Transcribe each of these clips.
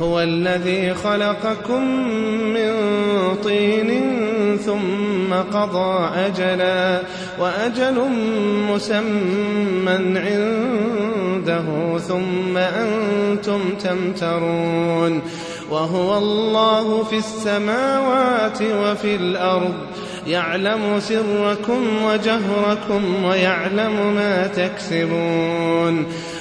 هو الذي خلقكم من طين ثم قضى أجلا وأجل مسمى عنده ثم أنتم تمترون وهو الله في السماوات وفي الأرض يعلم سركم وجهركم ويعلم ما تكسبون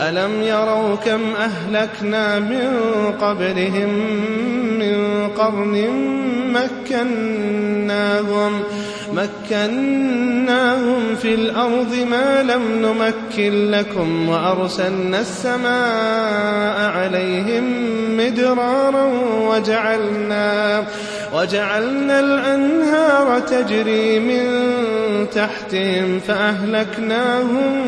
ألم يروا كم أهلكنا من قبلهم من قرن مكناهم مكناهم في الأرض ما لم نمكن لكم وأرسلنا السماء عليهم مدرارا وجعلنا وجعلنا الأنهار تجري من تحتهم فأهلكناهم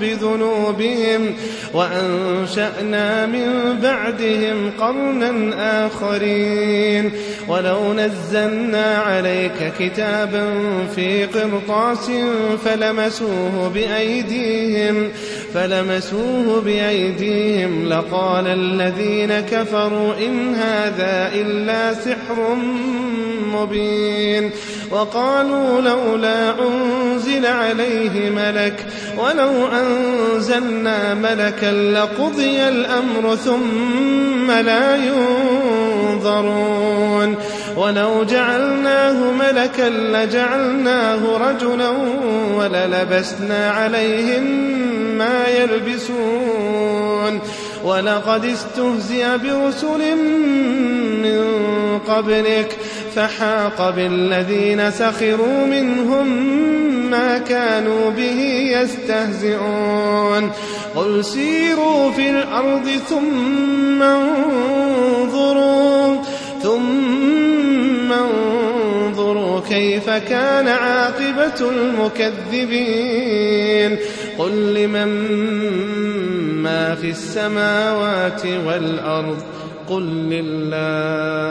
بذنوبهم وأنشأنا من بعدهم قرنا آخرين. ولو نزلنا عليك كتابا في قرطاس فلمسوه بأيديهم فلمسوه بأيديهم. لقال الذين كفروا إن هذا إلا سحر مبين. وقالوا لولا أنزل عليه ملك ولو أنزلنا ملكا لقضي الأمر ثم لا ينظرون ولو جعلناه ملكا لجعلناه رجلا وللبسنا عليهم ما يلبسون ولقد استهزئ برسل من قبلك فحاق بالذين سخروا منهم ما كانوا به يستهزئون. قل سيروا في الأرض ثم انظروا ثم انظروا كيف كان عاقبة المكذبين. قل لمن ما في السماوات والأرض؟ قل لله.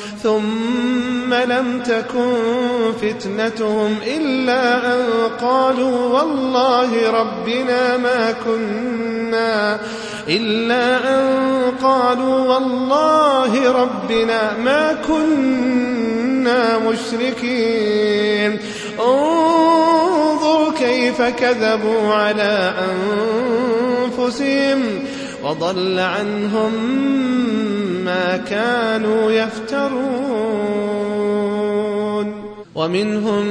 ثم لم تكن فتنتهم إلا أن قالوا والله ربنا ما كنا إلا أن قالوا والله ربنا ما كنا مشركين. انظر كيف كذبوا على أنفسهم. وضل عنهم ما كانوا يفترون. ومنهم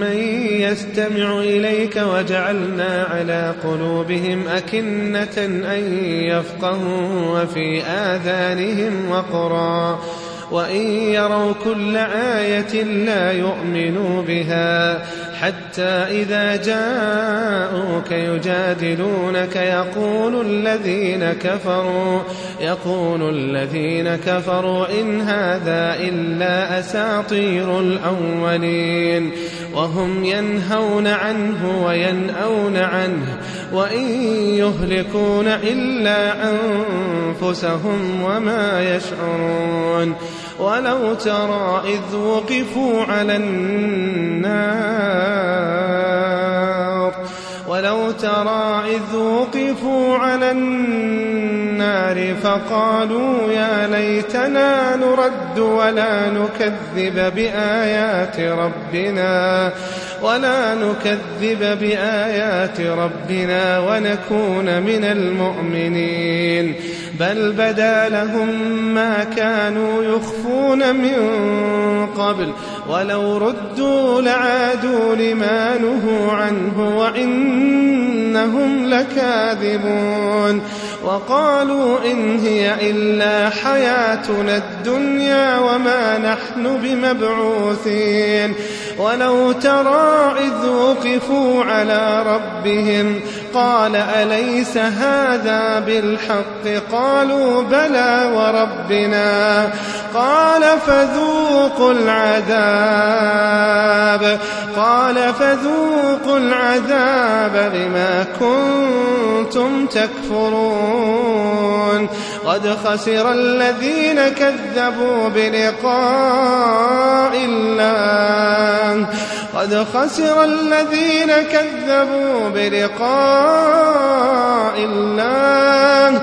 من يستمع إليك وجعلنا على قلوبهم أكنة أن يفقهوا وفي آذانهم وقرا. وإن يروا كل آية لا يؤمنوا بها حتى إذا جاءوك يجادلونك يقول الذين كفروا يقول الذين كفروا إن هذا إلا أساطير الأولين وهم ينهون عنه وينأون عنه وإن يهلكون إلا أنفسهم وما يشعرون ولو ترى إذ وقفوا على النار ولو ترى إذ وقفوا على النار فقالوا يا ليتنا نرد ولا نكذب بآيات ربنا ولا نكذب بآيات ربنا ونكون من المؤمنين. بل بدا لهم ما كانوا يخفون من قبل. ولو ردوا لعادوا لما نهوا عنه وإنهم لكاذبون. وقالوا إن هي إلا حياتنا الدنيا وما نحن بمبعوثين. ولو ترى إذ وقفوا على ربهم قال أليس هذا بالحق قالوا بلى وربنا قال فذوقوا العذاب قال فذوقوا العذاب بما كنتم تكفرون قد خسر الذين كذبوا بلقاء قد خسر الذين كذبوا بلقاء الله.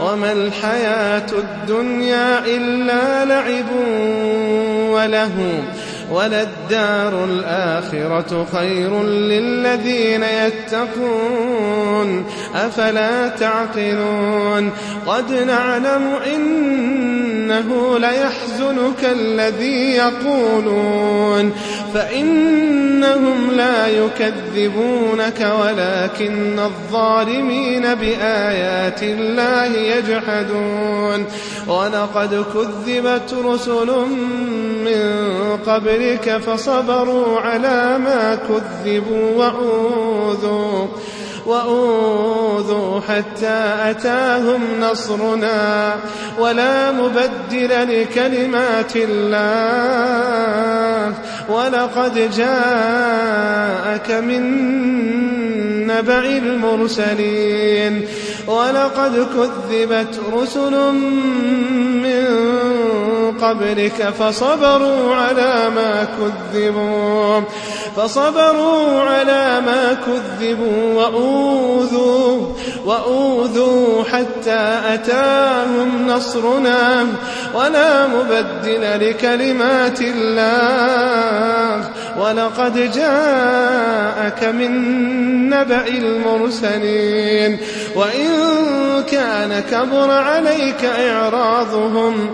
وما الحياة الدنيا إلا لعب وله وللدار الآخرة خير للذين يتقون أفلا تعقلون قد نعلم إنه ليحزنك الذي يقولون فإنهم لا يكذبونك ولكن الظالمين بآيات الله يجحدون ولقد كذبت رسل من قبل قبلك فصبروا على ما كذبوا وأوذوا وأوذوا حتى أتاهم نصرنا. ولا مبدل لكلمات الله. ولقد جاءك من نبع المرسلين. ولقد كذبت رسل من قبلك فصبروا على ما كذبوا فصبروا على ما كذبوا وأوذوا وأوذوا حتى أتاهم نصرنا ولا مبدل لكلمات الله. ولقد جاءك من نبأ المرسلين. وإن كان كبر عليك إعراضهم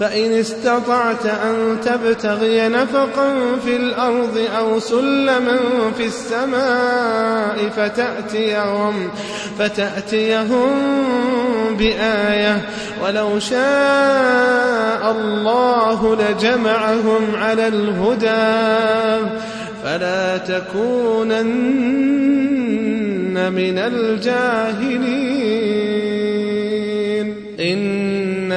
فإن استطعت أن تبتغي نفقا في الأرض أو سلما في السماء فتأتيهم فتأتيهم بآية ولو شاء الله لجمعهم على الهدى فلا تكونن من الجاهلين.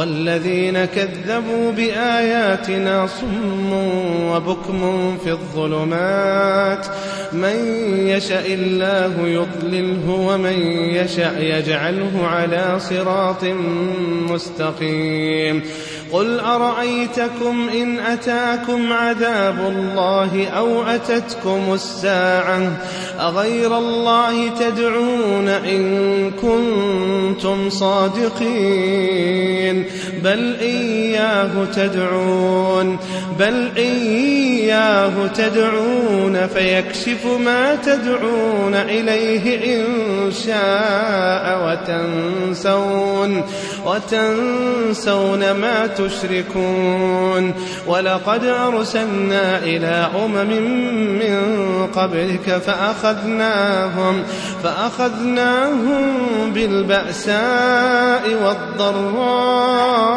والذين كذبوا بآياتنا صم وبكم في الظلمات من يشأ الله يضلله ومن يشأ يجعله على صراط مستقيم. قل أرأيتكم إن أتاكم عذاب الله أو أتتكم الساعة؟ أغير الله تدعون إن كنتم صادقين. بل إياه تدعون بل إياه تدعون فيكشف ما تدعون إليه إن شاء وتنسون وتنسون ما تشركون ولقد أرسلنا إلى أمم من قبلك فأخذناهم فأخذناهم بالبأساء والضراء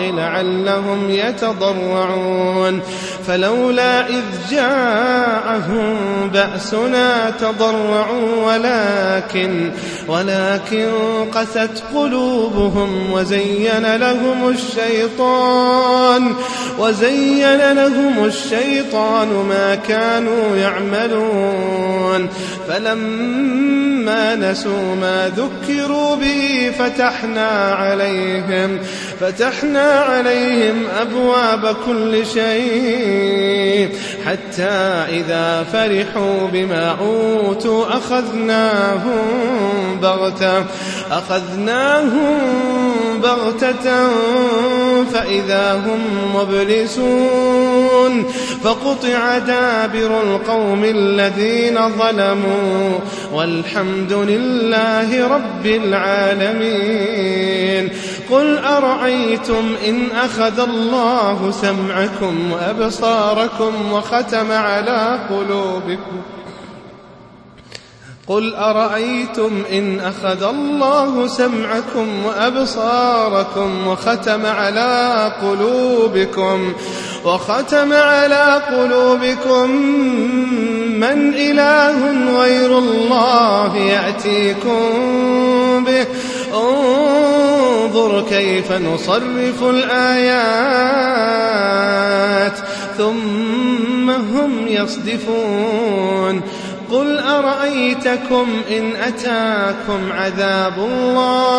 لعلهم يتضرعون فلولا إذ جاءهم بأسنا تضرعوا ولكن ولكن قست قلوبهم وزين لهم الشيطان وزين لهم الشيطان ما كانوا يعملون. فلما نسوا ما ذكروا به فتحنا عليهم فتحنا عليهم أبواب كل شيء حتى إذا فرحوا بما أوتوا أخذناهم بغتة أخذناهم بغتة فإذا هم مبلسون. فقطع دابر القوم الذين ظلموا والحمد لله رب العالمين. قل أرأيتم إن أخذ الله سمعكم وأبصاركم وختم على قلوبكم قل أرأيتم إن أخذ الله سمعكم وأبصاركم وختم على قلوبكم وختم على قلوبكم من إله غير الله يأتيكم به. انظر كيف نصرف الآيات ثم هم يصدفون. قل أرأيتكم إن أتاكم عذاب الله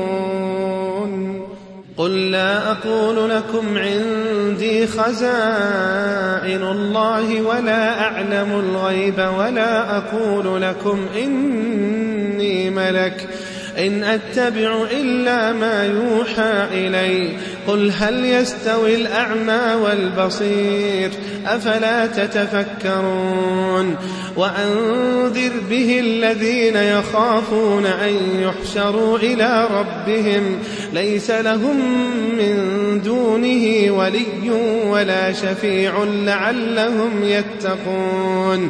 قل لا أقول لكم عندي خزائن الله ولا أعلم الغيب ولا أقول لكم إني ملك إن أتبع إلا ما يوحى إلي قل هل يستوي الأعمى والبصير؟ أفلا تتفكرون؟ وأنذر به الذين يخافون أن يحشروا إلى ربهم. ليس لهم من دونه ولي ولا شفيع لعلهم يتقون.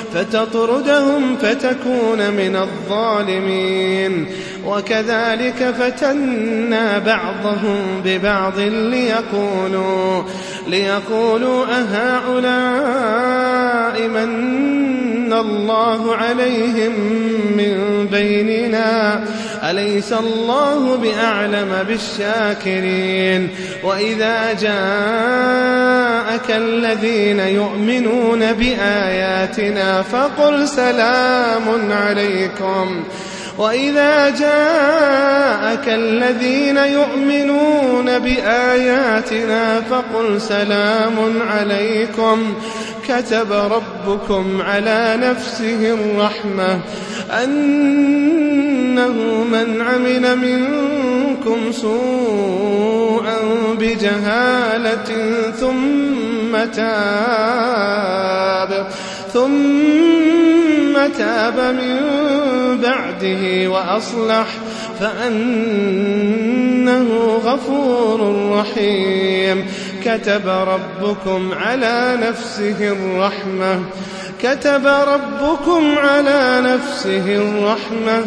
فتطردهم فتكون من الظالمين. وكذلك فتنا بعضهم ببعض ليقولوا ليقولوا أهؤلاء من الله عليهم من بيننا أليس الله بأعلم بالشاكرين وإذا جاءك الذين يؤمنون بآياتنا فقل سلام عليكم وإذا جاءك الذين يؤمنون بآياتنا فقل سلام عليكم كتب ربكم على نفسه الرحمة أنه من عمل منكم سوءا بجهالة ثم تاب ثم تاب من بعده وأصلح فأنه غفور رحيم. كتب ربكم على نفسه الرحمة. كتب ربكم على نفسه الرحمة.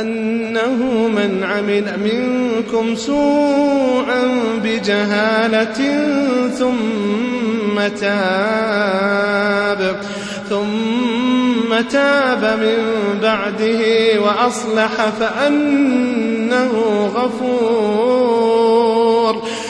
أنه من عمل منكم سوءا بجهالة ثم تاب. ثم تاب من بعده وأصلح فأنه غفور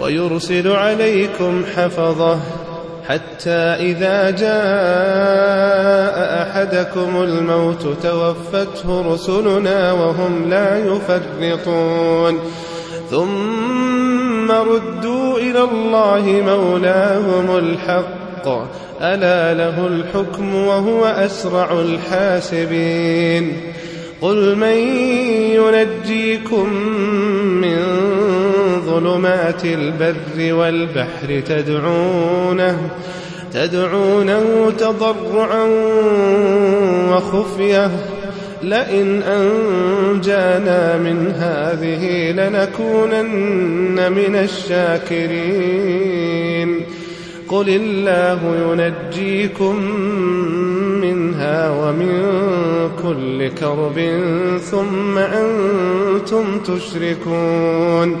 ويرسل عليكم حفظه حتى إذا جاء أحدكم الموت توفته رسلنا وهم لا يفرطون. ثم ردوا إلى الله مولاهم الحق. ألا له الحكم وهو أسرع الحاسبين. قل من ينجيكم من ظلمات البر والبحر تدعونه تدعونه تضرعا وخفية. لئن أنجانا من هذه لنكونن من الشاكرين. قل الله ينجيكم منها ومن كل كرب ثم أنتم تشركون.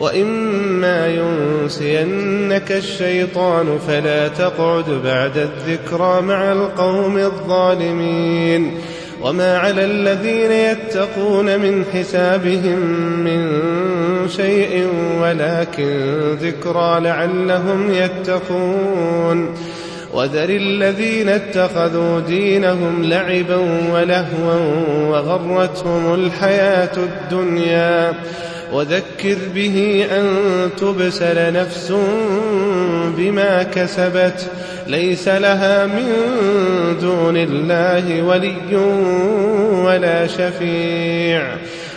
وإما ينسينك الشيطان فلا تقعد بعد الذكرى مع القوم الظالمين وما على الذين يتقون من حسابهم من شيء ولكن ذكرى لعلهم يتقون وذر الذين اتخذوا دينهم لعبا ولهوا وغرتهم الحياة الدنيا وذكر به أن تبسل نفس بما كسبت. ليس لها من دون الله ولي ولا شفيع.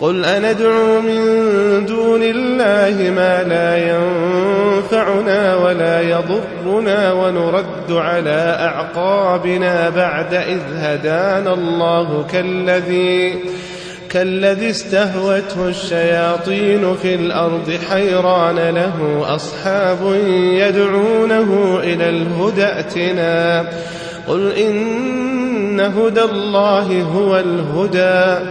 قل أندعو من دون الله ما لا ينفعنا ولا يضرنا ونرد على أعقابنا بعد إذ هدانا الله كالذي كالذي استهوته الشياطين في الأرض حيران له أصحاب يدعونه إلى الهدى ائتنا. قل إن هدى الله هو الهدى.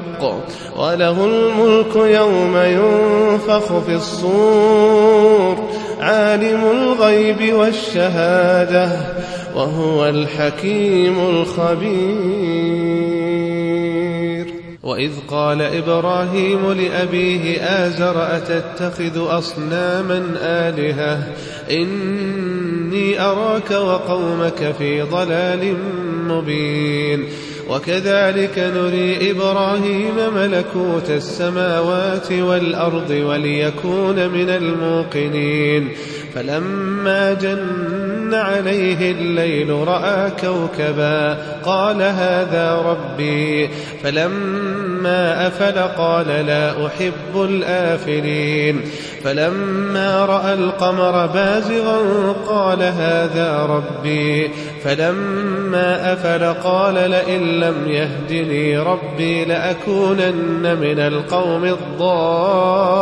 وله الملك يوم ينفخ في الصور عالم الغيب والشهادة وهو الحكيم الخبير. وإذ قال إبراهيم لأبيه آزر أتتخذ أصناما آلهة؟ إن إني أراك وقومك في ضلال مبين. وكذلك نري إبراهيم ملكوت السماوات والأرض وليكون من الموقنين. فلما جن عليه الليل رأى كوكبا قال هذا ربي فلما أفل قال لا أحب الآفلين فلما رأى القمر بازغا قال هذا ربي فلما أفل قال لئن لم يهدني ربي لأكونن من القوم الضالين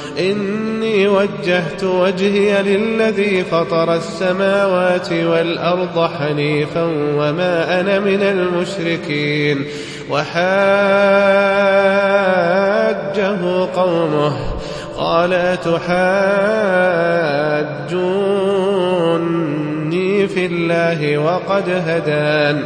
إني وجهت وجهي للذي فطر السماوات والأرض حنيفا وما أنا من المشركين وحاجه قومه قال تحاجوني في الله وقد هدان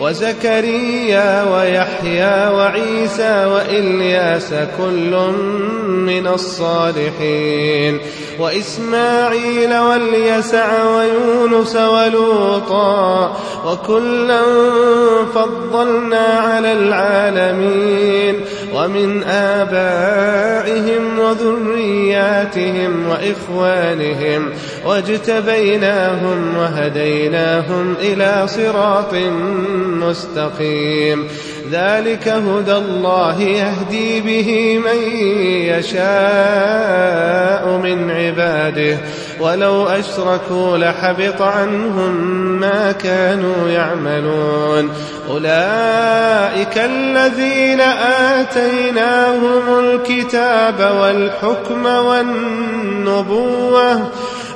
وزكريا ويحيى وعيسى وإلياس كل من الصالحين وإسماعيل واليسع ويونس ولوطا وكلا فضلنا على العالمين. ومن آبائهم وذرياتهم وإخوانهم واجتبيناهم وهديناهم إلى صراط مستقيم. ذلك هدى الله يهدي به من يشاء من عباده. ولو أشركوا لحبط عنهم ما كانوا يعملون. أولئك الذين آتيناهم الكتاب والحكم والنبوة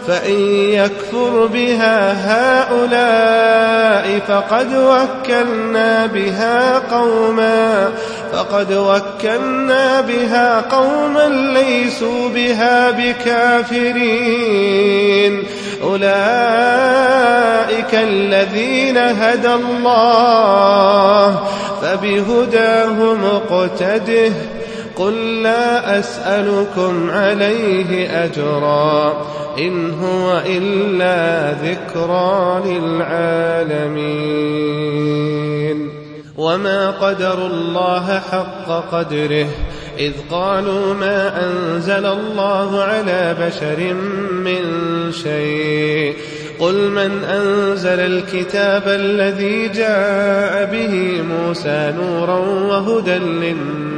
فإن يكفر بها هؤلاء فقد وكلنا بها قوما فقد وكلنا بها قوما ليسوا بها بكافرين. أولئك الذين هدى الله فبهداه مقتده قل لا أسألكم عليه أجرا إن هو إلا ذكرى للعالمين. وما قدروا الله حق قدره إذ قالوا ما أنزل الله على بشر من شيء. قل من أنزل الكتاب الذي جاء به موسى نورا وهدى للناس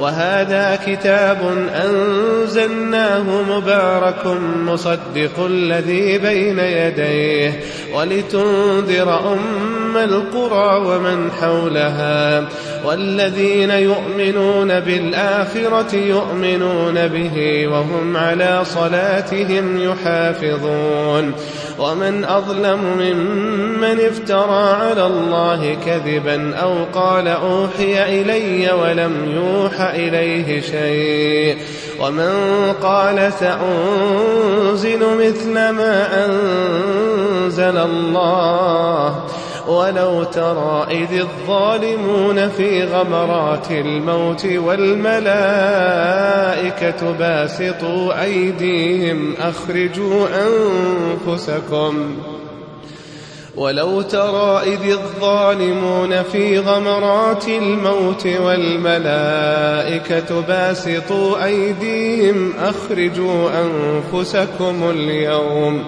وهذا كتاب أنزلناه مبارك مصدق الذي بين يديه ولتنذر أم القرى ومن حولها. والذين يؤمنون بالآخرة يؤمنون به وهم على صلاتهم يحافظون. ومن أظلم ممن افترى على الله كذبا أو قال أوحي إلي ولم يوح إليه شيء. ومن قال سأنزل مثل ما أنزل الله ولو ترى إذ الظالمون في غمرات الموت والملائكة باسطوا أيديهم أخرجوا أنفسكم. ولو ترى إذ الظالمون في غمرات الموت والملائكة باسطوا أيديهم أخرجوا أنفسكم اليوم.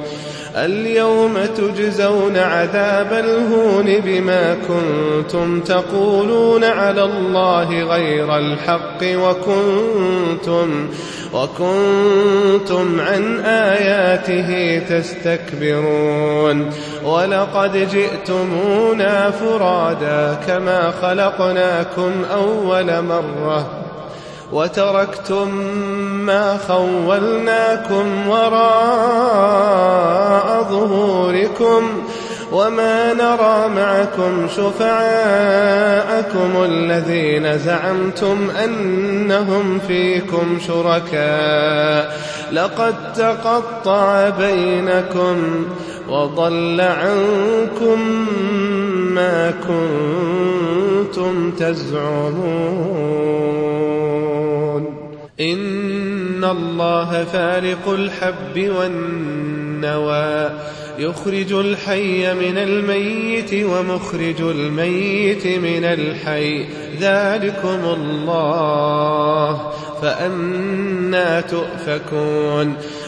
اليوم تجزون عذاب الهون بما كنتم تقولون على الله غير الحق وكنتم وكنتم عن آياته تستكبرون. ولقد جئتمونا فرادا كما خلقناكم أول مرة. وتركتم ما خولناكم وراء ظهوركم وما نرى معكم شفعاءكم الذين زعمتم أنهم فيكم شركاء. لقد تقطع بينكم وضل عنكم ما كنتم تزعمون إن الله فارق الحب والنوى يخرج الحي من الميت ومخرج الميت من الحي ذلكم الله فأنا تؤفكون.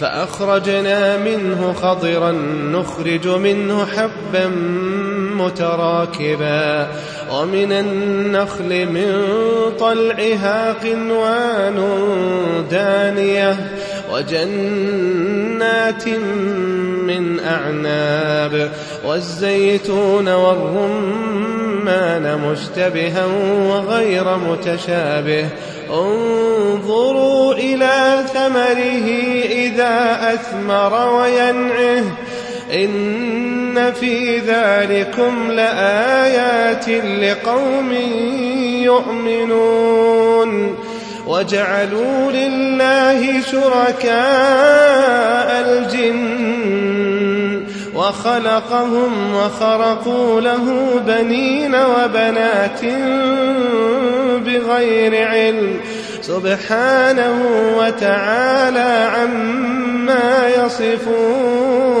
فأخرجنا منه خضرا نخرج منه حبا متراكبا. ومن النخل من طلعها قنوان دانية. وجنات من أعناب والزيتون والرمان مشتبها وغير متشابه. انظروا إلى ثمره إذا أثمر وينعه. إن في ذلكم لآيات لقوم يؤمنون. وجعلوا لله شركاء الجن وخلقهم وخرقوا له بنين وبنات بغير علم سبحانه وتعالى عما يصفون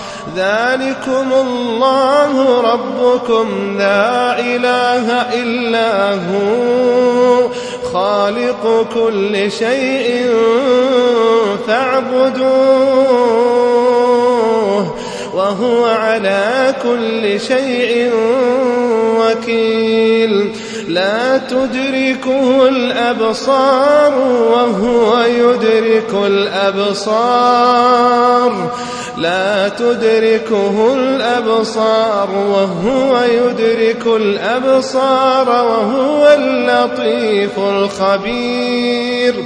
ذلكم الله ربكم لا إله إلا هو خالق كل شيء فاعبدوه وهو على كل شيء وكيل لا تدركه الأبصار وهو يدرك الأبصار. لا تدركه الأبصار وهو يدرك الأبصار وهو اللطيف الخبير.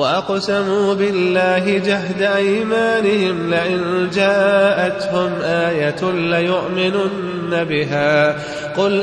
وأقسموا بالله جهد أيمانهم لئن جاءتهم آية ليؤمنن بها. قل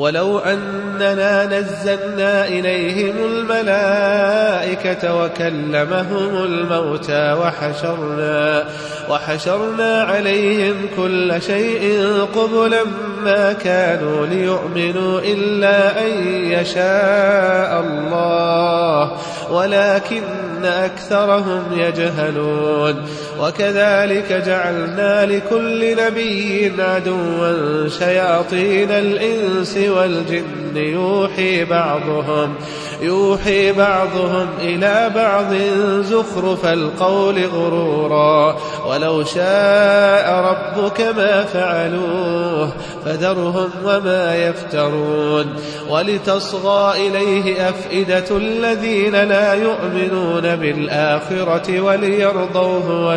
ولو أننا نزلنا إليهم الملائكة وكلمهم الموتى وحشرنا وحشرنا عليهم كل شيء قبلا ما كانوا ليؤمنوا إلا أن يشاء الله ولكن أكثرهم يجهلون وكذلك جعلنا لكل نبي عدوا شياطين الإنس والجن. يوحي بعضهم يوحي بعضهم إلى بعض زخرف القول غرورا. ولو شاء ربك ما فعلوه فذرهم وما يفترون. ولتصغى إليه أفئدة الذين لا يؤمنون بالآخرة وليرضوه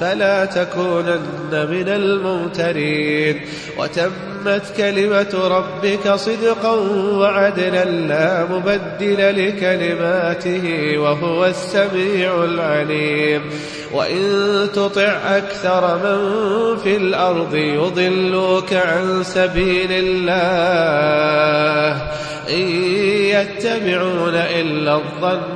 فلا تكونن من الممترين. وتمت كلمة ربك صدقا وعدلا لا مبدل لكلماته وهو السميع العليم. وإن تطع أكثر من في الأرض يضلوك عن سبيل الله. إن يتبعون إلا الظن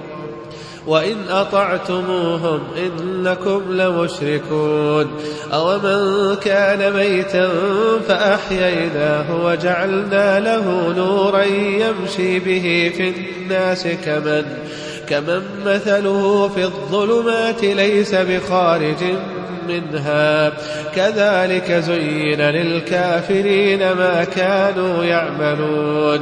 وإن أطعتموهم إنكم لمشركون أومن كان ميتا فأحييناه وجعلنا له نورا يمشي به في الناس كمن كمن مثله في الظلمات ليس بخارج منها كذلك زين للكافرين ما كانوا يعملون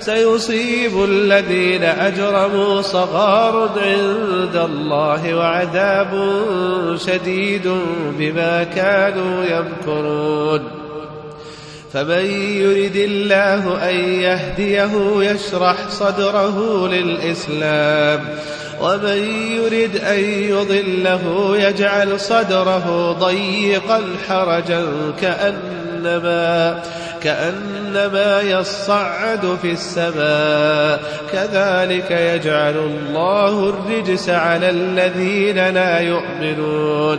سيصيب الذين أجرموا صغار عند الله وعذاب شديد بما كانوا يمكرون. فمن يرد الله أن يهديه يشرح صدره للإسلام ومن يرد أن يضله يجعل صدره ضيقا حرجا كأنما كأنما يصعد في السماء. كذلك يجعل الله الرجس على الذين لا يؤمنون.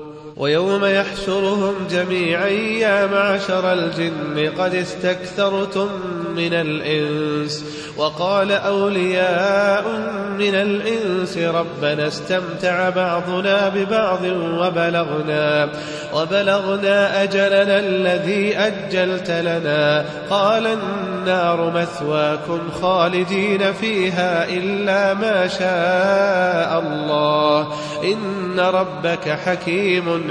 ويوم يحشرهم جميعا يا معشر الجن قد استكثرتم من الإنس. وقال أولياء من الإنس ربنا استمتع بعضنا ببعض وبلغنا وبلغنا أجلنا الذي أجلت لنا. قال النار مثواكم خالدين فيها إلا ما شاء الله. إن ربك حكيم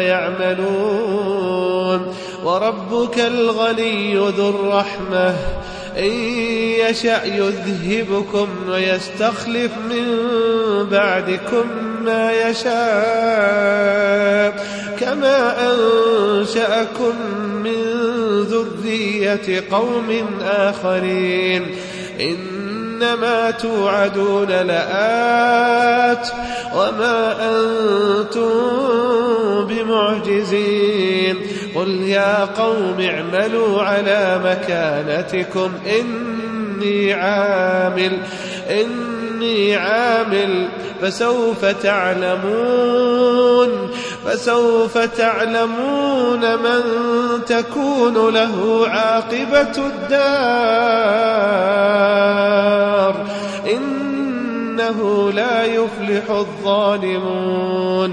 يعملون. وربك الغني ذو الرحمة. إن يشأ يذهبكم ويستخلف من بعدكم ما يشاء. كما أنشأكم من ذرية قوم آخرين. إنما توعدون لآت وما أنتم بمعجزين قل يا قوم اعملوا على مكانتكم إني عامل إني عامل فسوف تعلمون. فسوف تعلمون من تكون له عاقبة الدار. إنه لا يفلح الظالمون.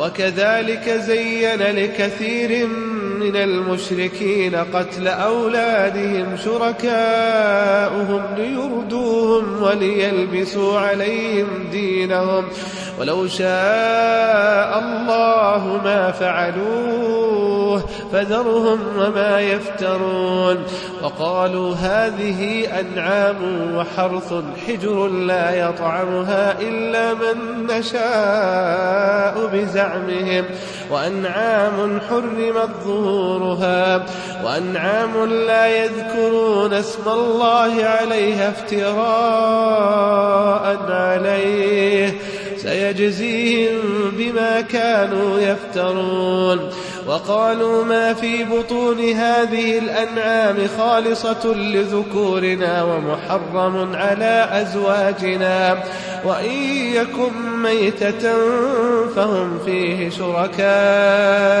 وكذلك زين لكثير من المشركين قتل أولادهم شركاؤهم ليردوهم وليلبسوا عليهم دينهم ولو شاء الله ما فعلوه فذرهم وما يفترون وقالوا هذه أنعام وحرث حجر لا يطعمها إلا من نشاء بزعمهم وأنعام حرمت ظهورها وأنعام لا يذكرون اسم الله عليها افتراء عليه. سيجزيهم بما كانوا يفترون. وقالوا ما في بطون هذه الأنعام خالصة لذكورنا ومحرم على أزواجنا. وإن يكن ميتة فهم فيه شركاء.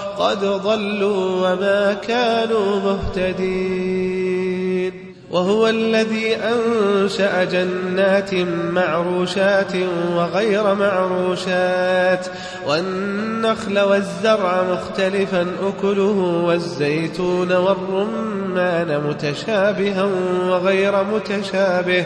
قد ضلوا وما كانوا مهتدين. وهو الذي أنشأ جنات معروشات وغير معروشات والنخل والزرع مختلفا أكله والزيتون والرمان متشابها وغير متشابه.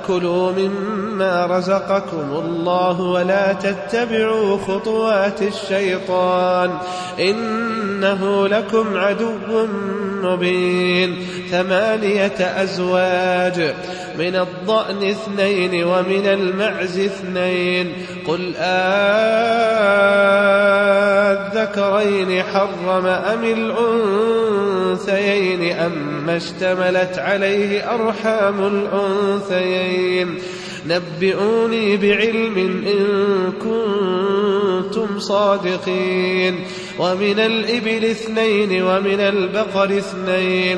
كلوا مما رزقكم الله ولا تتبعوا خطوات الشيطان إنه لكم عدو مبين ثمانية أزواج من الضأن اثنين ومن المعز اثنين. قل آذكرين حرم أم الأنثيين أما اشتملت عليه أرحام الأنثيين. نبئوني بعلم إن كنتم صادقين. ومن الإبل اثنين ومن البقر اثنين.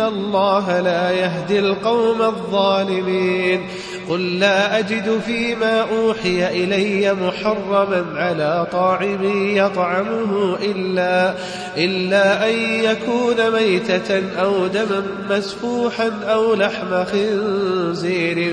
الله لا يهدي القوم الظالمين. قل لا أجد فيما أوحي إلي محرما على طاعم يطعمه إلا, إلا أن يكون ميتة أو دما مسفوحا أو لحم خنزير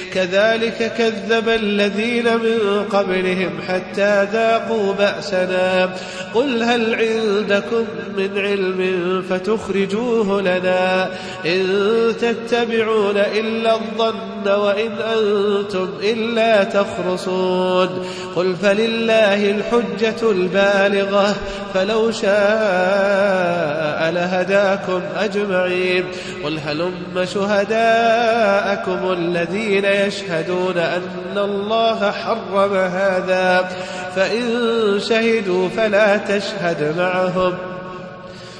كذلك كذب الذين من قبلهم حتى ذاقوا بأسنا. قل هل عندكم من علم فتخرجوه لنا إن تتبعون إلا الظن وإن أنتم إلا تخرصون. قل فلله الحجة البالغة فلو شاء لهداكم أجمعين. قل هلم شهداءكم الذين يشهدون أن الله حرم هذا فإن شهدوا فلا تشهد معهم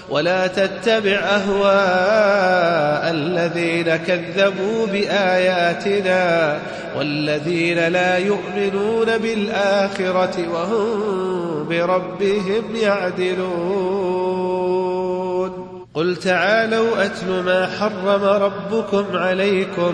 ولا تتبع أهواء الذين كذبوا بآياتنا والذين لا يؤمنون بالآخرة وهم بربهم يعدلون. قل تعالوا أتل ما حرم ربكم عليكم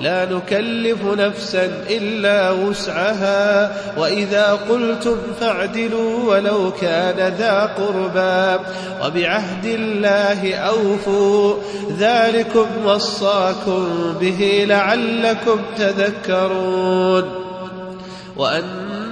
لا نكلف نفسا إلا وسعها. وإذا قلتم فاعدلوا ولو كان ذا قربى وبعهد الله أوفوا. ذلكم وصاكم به لعلكم تذكرون. وأن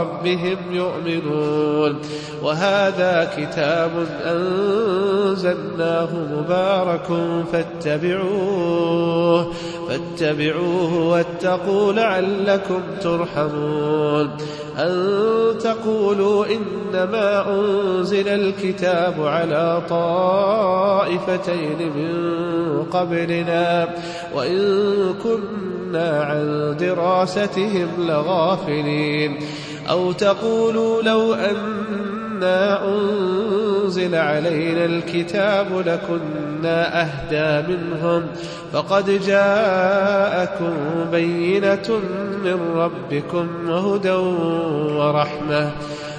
ربهم يؤمنون. وهذا كتاب أنزلناه مبارك فاتبعوه فاتبعوه واتقوا لعلكم ترحمون. أن تقولوا إنما أنزل الكتاب على طائفتين من قبلنا وإن كنا عن دراستهم لغافلين. أو تقولوا لو أنا أنزل علينا الكتاب لكنا أهدى منهم فقد جاءكم بينة من ربكم وهدى ورحمة.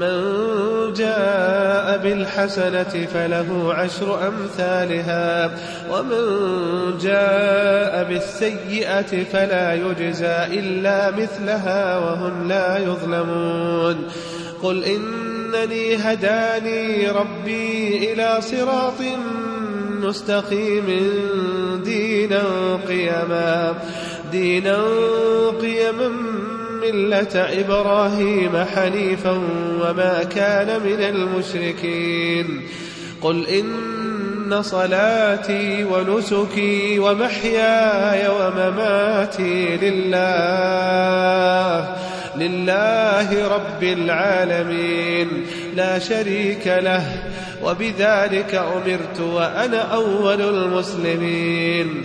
من جاء بالحسنة فله عشر أمثالها ومن جاء بالسيئة فلا يجزى إلا مثلها وهم لا يظلمون. قل إنني هداني ربي إلى صراط مستقيم دينا قيما دينا قيما ملة إبراهيم حنيفا وما كان من المشركين. قل إن صلاتي ونسكي ومحياي ومماتي لله لله رب العالمين. لا شريك له وبذلك أمرت وأنا أول المسلمين.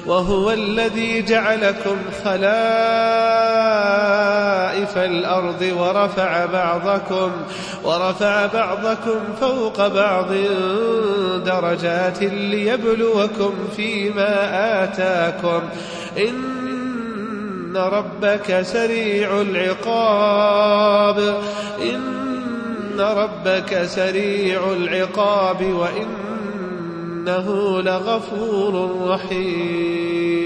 وهو الذي جعلكم خلائف الأرض ورفع بعضكم ورفع بعضكم فوق بعض درجات ليبلوكم فيما آتاكم. إن ربك سريع العقاب إن ربك سريع العقاب وإنه لغفور رحيم.